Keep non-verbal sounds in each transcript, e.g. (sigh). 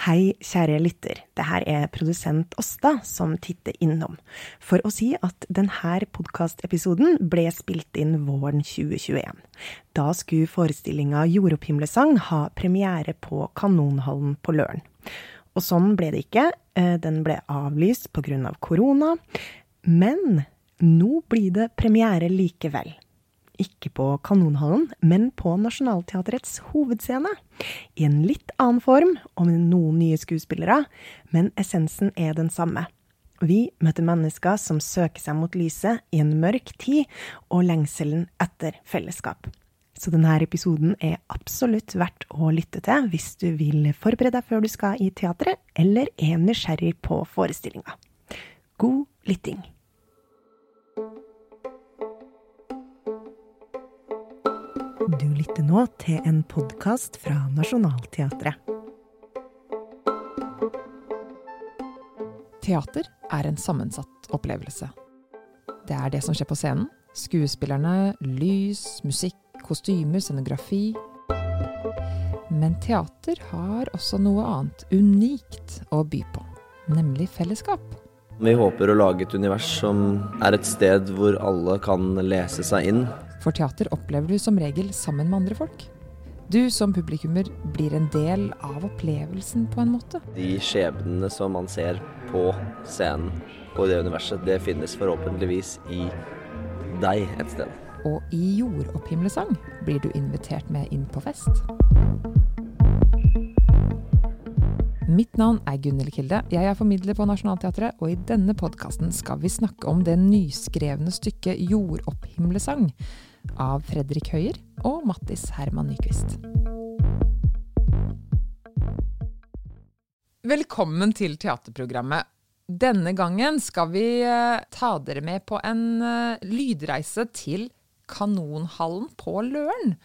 Hei, kjære lytter. Det her er produsent Åsta som titter innom, for å si at denne podkastepisoden ble spilt inn våren 2021. Da skulle forestillinga Jordopphimlesang ha premiere på Kanonhallen på Løren. Og sånn ble det ikke. Eh, den ble avlyst pga. Av korona. Men nå blir det premiere likevel ikke på Kanonhallen, men på Nationaltheatrets hovedscene. I en litt annen form, og med noen nye skuespillere, men essensen er den samme. Vi møter mennesker som søker seg mot lyset i en mørk tid, og lengselen etter fellesskap. Så denne episoden er absolutt verdt å lytte til hvis du vil forberede deg før du skal i teatret, eller er nysgjerrig på forestillinga. God lytting. Du lytter nå til en podkast fra Nationaltheatret. Teater er en sammensatt opplevelse. Det er det som skjer på scenen. Skuespillerne, lys, musikk, kostymer, scenografi. Men teater har også noe annet unikt å by på, nemlig fellesskap. Vi håper å lage et univers som er et sted hvor alle kan lese seg inn. For teater opplever du som regel sammen med andre folk. Du som publikummer blir en del av opplevelsen på en måte. De skjebnene som man ser på scenen og i det universet, det finnes forhåpentligvis i deg et sted. Og i jordopphimlesang blir du invitert med inn på fest. Mitt navn er Gunhild Kilde. Jeg er formidler på Nationaltheatret, og i denne podkasten skal vi snakke om det nyskrevne stykket 'Jordopphimlesang' av Fredrik Høyer og Mattis Herman Nyquist. Velkommen til teaterprogrammet. Denne gangen skal vi eh, ta dere med på en eh, lydreise til Kanonhallen på Løren.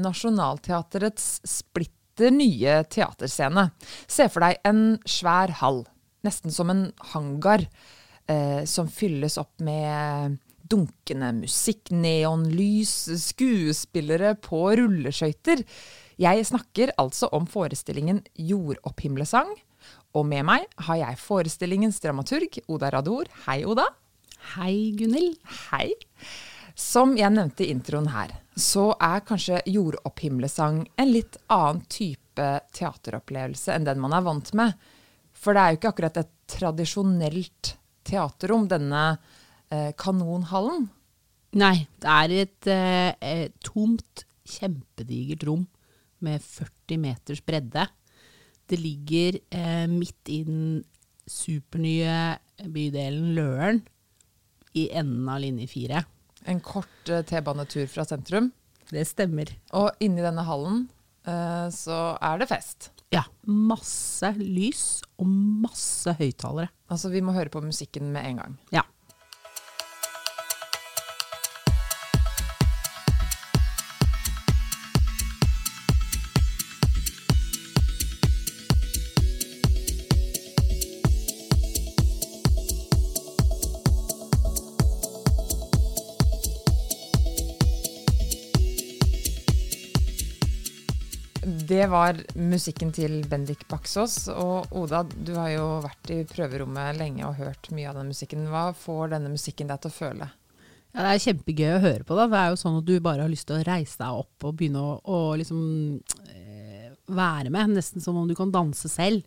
Nationaltheatrets splitter nye teaterscene. Se for deg en svær hall, nesten som en hangar, eh, som fylles opp med dunkende musikk, neonlys, skuespillere på rulleskøyter. Jeg snakker altså om forestillingen Jordopphimlesang. Og med meg har jeg forestillingens dramaturg Oda Rador. Hei, Oda. Hei, Gunhild. Hei. Som jeg nevnte i introen her, så er kanskje Jordopphimlesang en litt annen type teateropplevelse enn den man er vant med. For det er jo ikke akkurat et tradisjonelt teaterrom, denne Kanonhallen. Nei, det er et eh, tomt, kjempedigert rom med 40 meters bredde. Det ligger eh, midt i den supernye bydelen Løren, i enden av linje 4. En kort eh, T-banetur fra sentrum. Det stemmer. Og inni denne hallen eh, så er det fest. Ja. Masse lys og masse høyttalere. Altså, vi må høre på musikken med en gang. Ja. Det var musikken til Bendik Baksås. Og Oda, du har jo vært i prøverommet lenge og hørt mye av den musikken. Hva får denne musikken deg til å føle? Ja, det er kjempegøy å høre på. Da. Det er jo sånn at du bare har lyst til å reise deg opp og begynne å, å liksom eh, være med. Nesten som om du kan danse selv.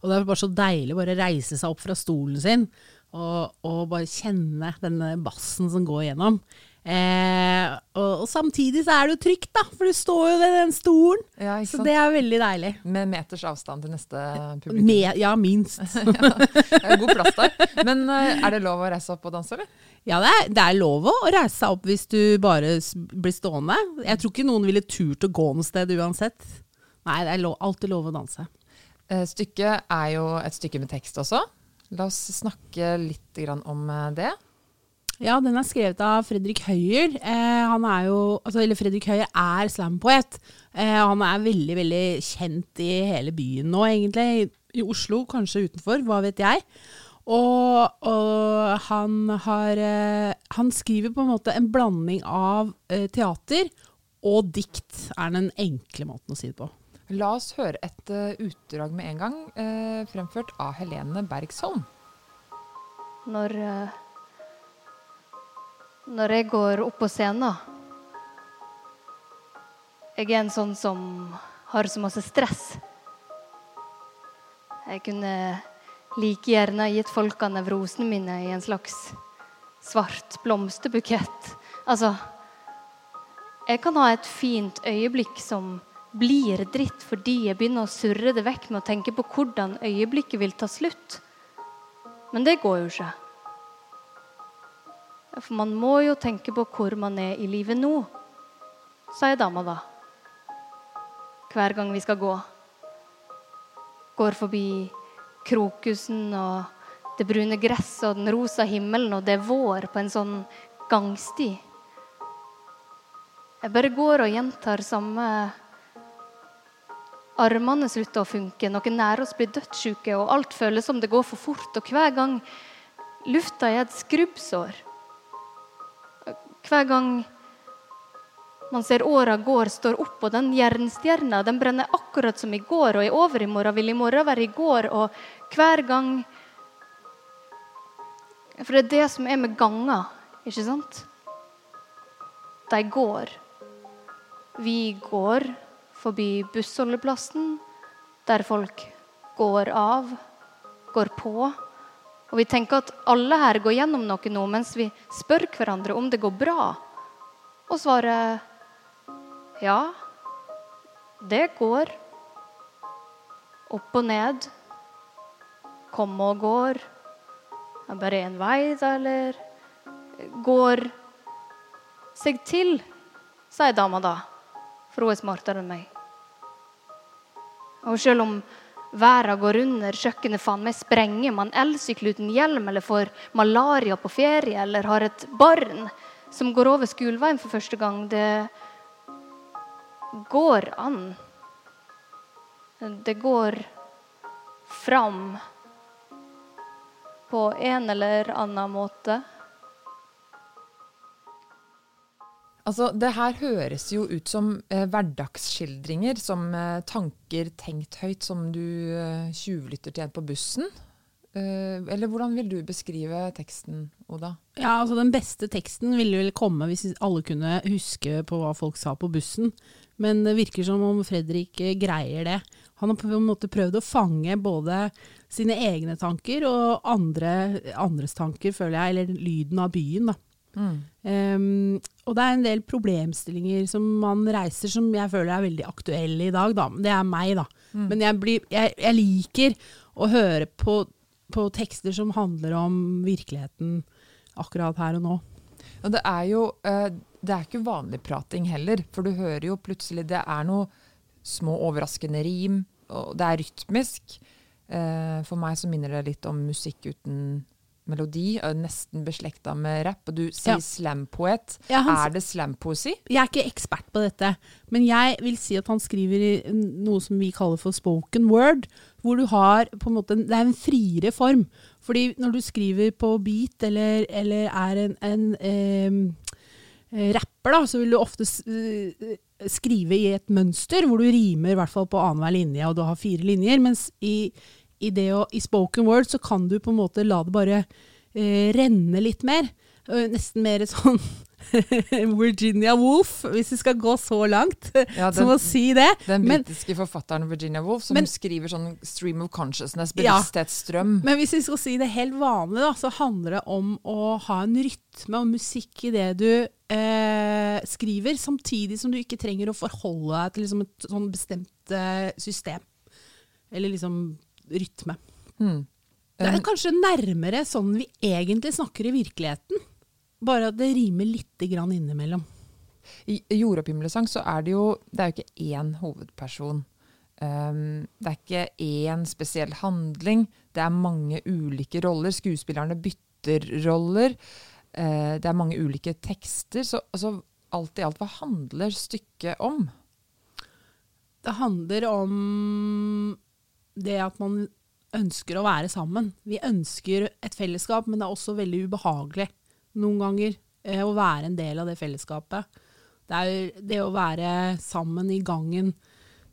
Og det er bare så deilig å reise seg opp fra stolen sin og, og bare kjenne denne bassen som går gjennom. Eh, og, og, samtidig så er det jo trygt, da, for du står jo ved den stolen. Ja, så det er veldig deilig. Med meters avstand til neste publikum. Med, ja, minst. (laughs) ja, det er god plass der. Men uh, er det lov å reise opp og danse, eller? Ja, det er, det er, lov å reise seg opp hvis du bare blir stående. Jeg tror ikke noen ville turt å gå noe sted uansett. Nei, det er lov, alltid lov å danse. Uh, stykket er jo et stykke med tekst også. La oss snakke litt om det. Ja, den er skrevet av Fredrik Høyer. Eh, han er jo, altså, eller Fredrik Høyer er slampoet. Eh, han er veldig veldig kjent i hele byen nå, egentlig. I Oslo, kanskje utenfor, hva vet jeg. Og, og han har eh, Han skriver på en måte en blanding av eh, teater og dikt, er den enkle måten å si det på. La oss høre et eh, utdrag med en gang, eh, fremført av Helene Bergsholm. Når eh, Når jeg går opp på scenen Jeg er en sånn som har så masse stress. Jeg kunne like gjerne gitt folka nevrosene mine i en slags svart blomsterbukett. Altså Jeg kan ha et fint øyeblikk som blir dritt fordi jeg begynner å surre det vekk med å tenke på hvordan øyeblikket vil ta slutt. Men det går jo ikke. For man må jo tenke på hvor man er i livet nå, sier dama da. Hver gang vi skal gå. Går forbi krokusen og det brune gresset og den rosa himmelen, og det er vår på en sånn gangsti. Jeg bare går og gjentar samme Armene slutter å funke, noen nære oss blir dødssyke, og alt føles som det går for fort. Og hver gang lufta er et skrubbsår Hver gang man ser åra går, står opp, og den jernstjerna den brenner akkurat som i går, og i overmorgen vil i morgen være i går, og hver gang For det er det som er med ganger, ikke sant? De går. Vi går forbi bussholdeplassen, der folk går av, går på. Og vi tenker at alle her går gjennom noe nå, mens vi spør hverandre om det går bra. Og svaret ja, det går. Opp og ned. Komme og går. Det Er bare én vei, da, eller? Går seg til, sier dama da. For hun er smartere enn meg. Og selv om verden går under, kjøkkenet faen meg sprenger, man elsykler uten hjelm eller får malaria på ferie eller har et barn som går over skoleveien for første gang, det går an. Det går fram på en eller annen måte. Altså, det her høres jo ut som eh, hverdagsskildringer, som eh, tanker tenkt høyt som du eh, tjuvlytter til en på bussen. Eh, eller hvordan vil du beskrive teksten, Oda? Ja, altså Den beste teksten ville vel komme hvis alle kunne huske på hva folk sa på bussen. Men det virker som om Fredrik eh, greier det. Han har på en måte prøvd å fange både sine egne tanker og andre, andres tanker, føler jeg. Eller lyden av byen, da. Um, og det er en del problemstillinger som man reiser som jeg føler er veldig aktuelle i dag. Da. Det er meg, da. Men jeg, blir, jeg, jeg liker å høre på, på tekster som handler om virkeligheten akkurat her og nå. Og det er jo eh, det er ikke vanlig prating heller, for du hører jo plutselig Det er noe små overraskende rim, og det er rytmisk. Eh, for meg så minner det litt om musikk uten melodi, og nesten beslekta med rapp. Og du sier Ja. slampoet. Ja, er det slampoesi? Jeg er ikke ekspert på dette, men jeg vil si at han skriver i noe som vi kaller for spoken word, hvor du har på en måte, Det er en friere form. Fordi når du skriver på beat eller, eller er en, en eh, rapper, da, så vil du ofte eh, skrive i et mønster, hvor du rimer i hvert fall på annenhver linje, og du har fire linjer. Mens i, i, det å, i spoken word så kan du på en måte la det bare eh, renne litt mer. Eh, nesten mer sånn (laughs) Virginia Woolf, hvis vi skal gå så langt Ja, (laughs) som å si det. Den Men, britiske forfatteren Virginia Woolf, som Men- skriver sånn stream of consciousness, Ja. men hvis vi skal si det helt vanlig, da, så handler det om å ha en rytme og musikk i det du eh, skriver, samtidig som du ikke trenger å forholde deg til liksom et sånn bestemt eh, system. Eller liksom rytme. Mm. Det er kanskje nærmere sånn vi egentlig snakker i virkeligheten. Bare at det rimer lite grann innimellom. I Jordopphimmelesang så er det jo Det er jo ikke én hovedperson. Um, det er ikke én spesiell handling. Det er mange ulike roller. Skuespillerne bytter roller. Uh, det er mange ulike tekster. Så altså, alt i alt, hva handler stykket om? Det handler om det at man ønsker å være sammen. Vi ønsker et fellesskap, men det er også veldig ubehagelig noen ganger eh, å være en del av det fellesskapet. Det er det å være sammen i gangen,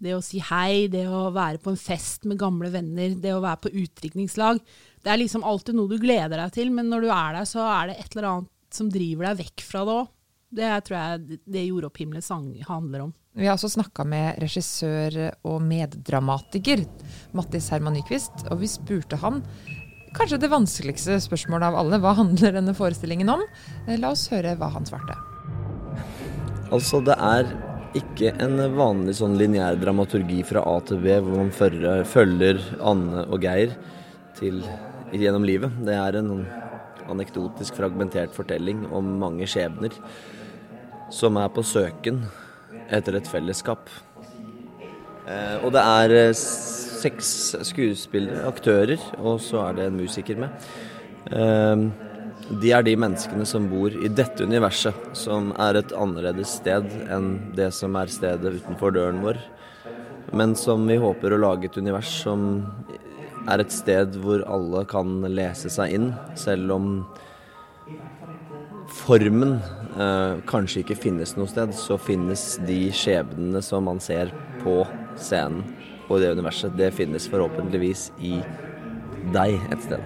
det å si hei, det å være på en fest med gamle venner, det å være på utdrikningslag. Det er liksom alltid noe du gleder deg til, men når du er der, så er det et eller annet som driver deg vekk fra det òg. Det tror jeg det Jord opp himmelens sang handler om. Vi har også snakka med regissør og meddramatiker Mattis Herman Nyquist, og vi spurte han kanskje det vanskeligste spørsmålet av alle. Hva handler denne forestillingen om? Eh, la oss høre hva han svarte. Altså, det er ikke en vanlig sånn lineær dramaturgi fra A til B, hvor man følger, Anne og Geir til, gjennom livet. Det er en anekdotisk fragmentert fortelling om mange skjebner som er på søken etter et fellesskap. Eh, og det er eh, seks skuespillere, aktører, og så er det en musiker med. Eh, de er de menneskene som bor i dette universet, som er et annerledes sted enn det som er stedet utenfor døren vår. Men som vi håper å lage et univers som er et sted hvor alle kan lese seg inn, selv om formen eh, kanskje ikke finnes noe sted, så finnes de skjebnene som man ser på scenen og i det universet, det finnes forhåpentligvis i deg et sted.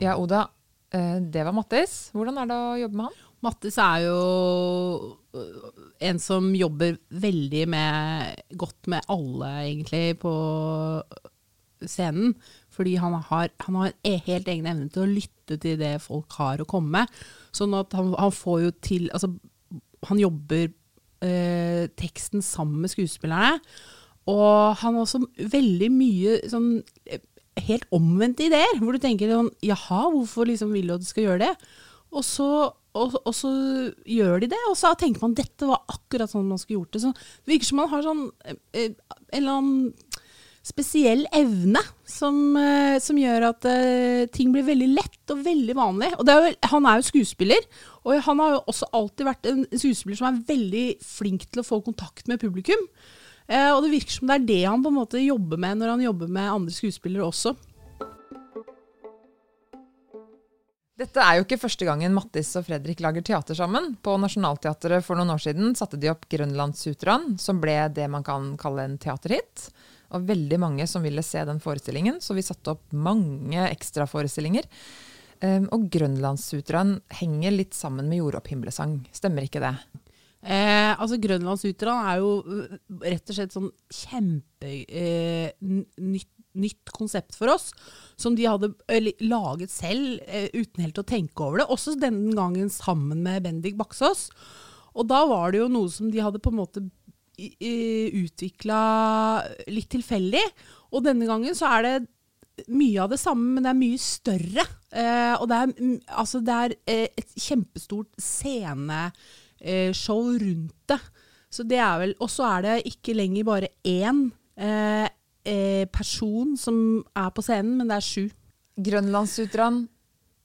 Ja, Oda, eh, det var Mattis. Hvordan er det å jobbe med han? Mattis er jo øh, en som jobber veldig med, godt med alle, egentlig, på scenen. Fordi han har, han har en helt egen evne til å lytte til det folk har å komme med. Sånn at han, han får jo til Altså, han jobber eh, teksten sammen med skuespillerne. Og han har også veldig mye sånn eh, helt omvendte ideer, hvor du tenker sånn Jaha, hvorfor liksom vil du at du skal gjøre det? Og så, og, og så, gjør de det, og så tenker man dette var akkurat sånn man skulle gjort det. Så det virker som man har sånn eh, eh, en eller annen spesiell evne som, eh, som gjør at uh, ting blir veldig lett og veldig vanlig. Og er jo, han er jo skuespiller, og han har jo også alltid vært en skuespiller som er veldig flink til å få kontakt med publikum. Uh, og det virker som det er det han på en måte jobber med når han jobber med andre skuespillere også. Dette er jo ikke første gangen Mattis og Fredrik lager teater sammen. På Nationaltheatret for noen år siden satte de opp Grønlandssutraen, som ble det man kan kalle en teaterhit. Og veldig mange som ville se den forestillingen, så vi satte opp mange ekstraforestillinger. Um, og Grønlandssutraen henger litt sammen med Jordopphimlesang, stemmer ikke det? Eh, altså Grønlandssutraen er jo øh, rett og slett sånn kjempe eh, nytt, konsept for oss. Som de hadde laget selv eh, uten helt å tenke over det. Også denne gangen sammen med Bendik Baksås. Og da var det jo noe som de hadde på en måte utvikla litt tilfeldig. Og denne gangen så er det mye av det samme, men det er mye større. Eh, og det er, altså det er eh, et kjempestort sceneshow eh, rundt det. Så det er vel Og så er det ikke lenger bare én eh, eh, person som er på scenen, men det er sju. Grønlandssutraen,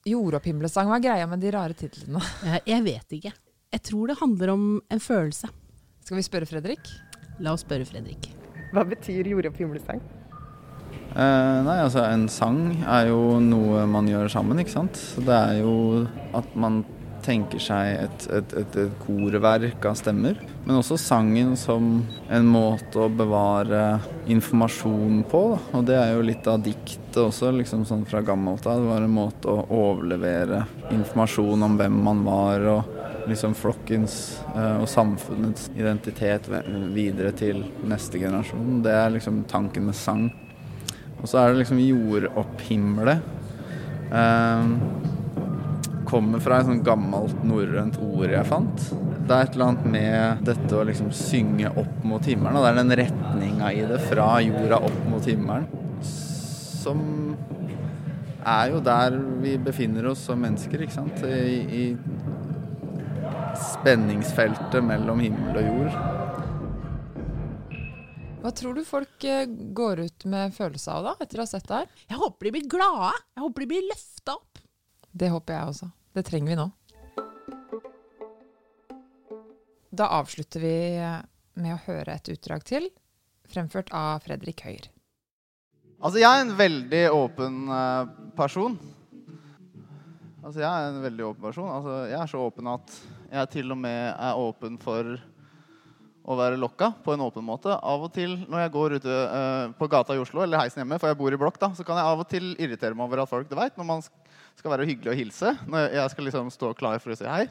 jordopphimlesang, hva er greia med de rare titlene? jeg vet ikke. Jeg tror det handler om en følelse. Skal vi spørre Fredrik? La oss spørre Fredrik. Hva betyr jord opp himlesang? Eh, nei, altså en sang er jo noe man gjør sammen, ikke sant. Så det er jo at man tenker seg et, et, et, et korverk av stemmer. Men også sangen som en måte å bevare informasjon på. Da. Og det er jo litt av diktet også, liksom sånn fra gammelt av. Det var en måte å overlevere informasjon om hvem man var. og liksom flokkens uh, og samfunnets identitet videre til neste generasjon. Det er liksom tanken med sang. Og så er det liksom jordopphimle. Uh, kommer fra et sånt gammelt norrønt ord jeg fant. Det er et eller annet med dette å liksom synge opp mot himmelen. Og det er den retninga i det, fra jorda opp mot himmelen, som er jo der vi befinner oss som mennesker, ikke sant. I, i spenningsfeltet mellom himmel og jord. Hva tror du folk eh, går ut med følelse av da, etter å ha sett det her? Jeg håper de blir glade. Jeg håper de blir løfta opp. Det håper jeg også. Det trenger vi nå. Da avslutter vi eh, med å høre et utdrag til, fremført av Fredrik Høyer. Altså, jeg er en veldig åpen uh, person. Altså, jeg er en veldig åpen person. Altså, jeg er så åpen at jeg til og med er åpen for å være lokka på en åpen måte. Av og til når jeg går ute uh, på gata i Oslo eller heisen hjemme, for jeg bor i blokk, da, så kan jeg av og til irritere meg over at folk det vet, når man skal være hyggelig og hilse, når jeg skal liksom stå klar for å si hei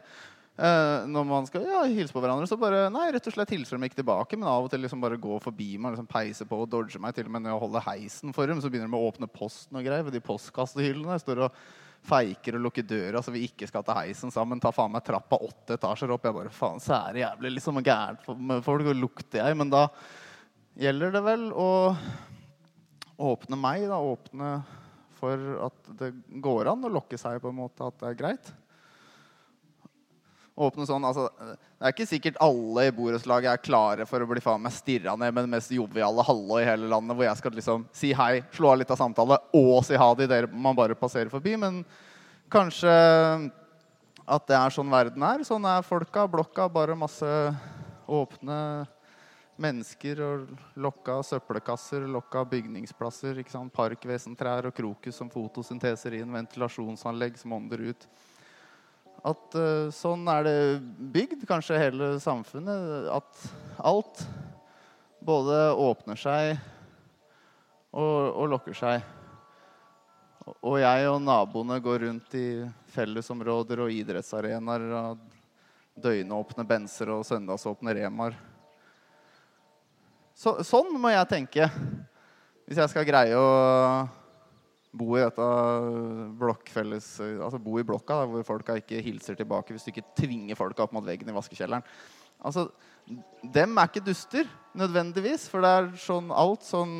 Uh, Når man skal ja, hilse på hverandre, så bare Nei, rett og slett hilser de ikke tilbake, men av og til liksom bare gå forbi meg, liksom peise på og dodge meg. Til og med når jeg holder heisen for dem, så begynner de å åpne posten og greier ved de postkassehyllene. Jeg står og feiker og lukker døra så vi ikke skal til heisen sammen. Ta faen meg trappa åtte etasjer opp. Jeg bare, faen, det jævlig liksom gærent med folk, og lukter jeg. Men da gjelder det vel å åpne meg, da. Åpne for at det går an å lokke seg på en måte at det er greit. Åpne sånn, altså, Det er ikke sikkert alle i borettslaget er klare for å bli faen meg stirra ned med det mest joviale halve i hele landet, hvor jeg skal liksom si hei, slå av litt av samtale og si ha det idet man bare passerer forbi. Men kanskje at det er sånn verden er. Sånn er folka. Blokka. Bare masse åpne mennesker og lokka søppelkasser, lokka bygningsplasser. ikke sant? Parkvesentrær og krokus som fotosynteser inn, ventilasjonsanlegg som ånder ut. At uh, sånn er det bygd, kanskje hele samfunnet. At alt både åpner seg og, og lokker seg. Og jeg og naboene går rundt i fellesområder og idrettsarenaer og døgnåpne benser og søndagsåpne remaer. Så, sånn må jeg tenke hvis jeg skal greie å bo i dette blokkfelles Altså bo i blokka da, hvor folka ikke hilser tilbake hvis du ikke tvinger folka opp mot veggen i vaskekjelleren. Altså, Dem er ikke duster nødvendigvis, for det er sånn alt sånn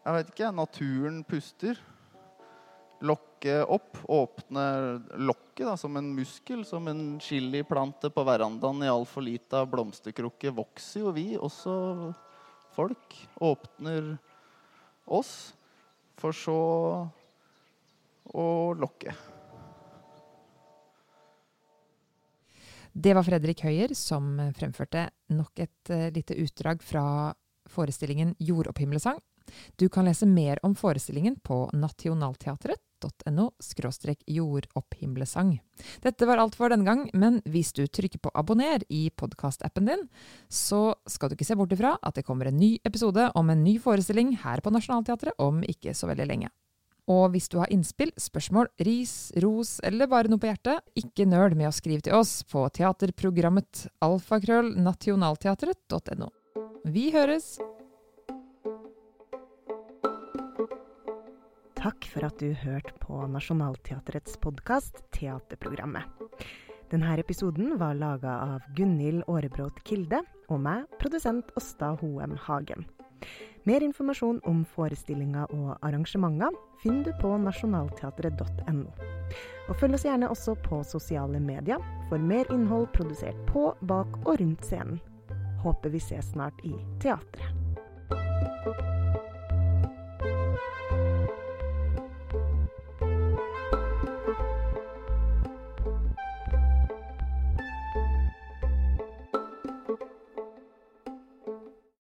Jeg vet ikke. Naturen puster. Lokke opp. Åpne lokket da, som en muskel. Som en chiliplante på verandaen i altfor lita blomsterkrukke vokser jo vi, også folk. Åpner oss for så å lokke. Det var Fredrik Høyer som fremførte nok et uh, lite utdrag fra forestillingen Jordopphimlesang. Du kan lese mer om forestillingen på nationalteatret.no jordopphimlesang. Dette var alt for denne gang, men hvis du trykker på abonner i podkastappen din, så skal du ikke se bort ifra at det kommer en ny episode om en ny forestilling her på Nationaltheatret om ikke så veldig lenge. Og hvis du har innspill, spørsmål, ris, ros eller bare noe på hjertet, ikke nøl med å skrive til oss på teaterprogrammet alfakrøllnationalteatret.no. Vi høres! Takk for at du hørte på Nationaltheatrets podkast Teaterprogrammet. Denne episoden var laga av Gunhild Aarebrot Kilde og meg, produsent Åsta Hoem Hagen. Mer informasjon om forestillinger og arrangementer finner du på nasjonalteatret.no. Og følg oss gjerne også på sosiale medier for mer innhold produsert på, bak og rundt scenen. Håper vi ses snart i teatret.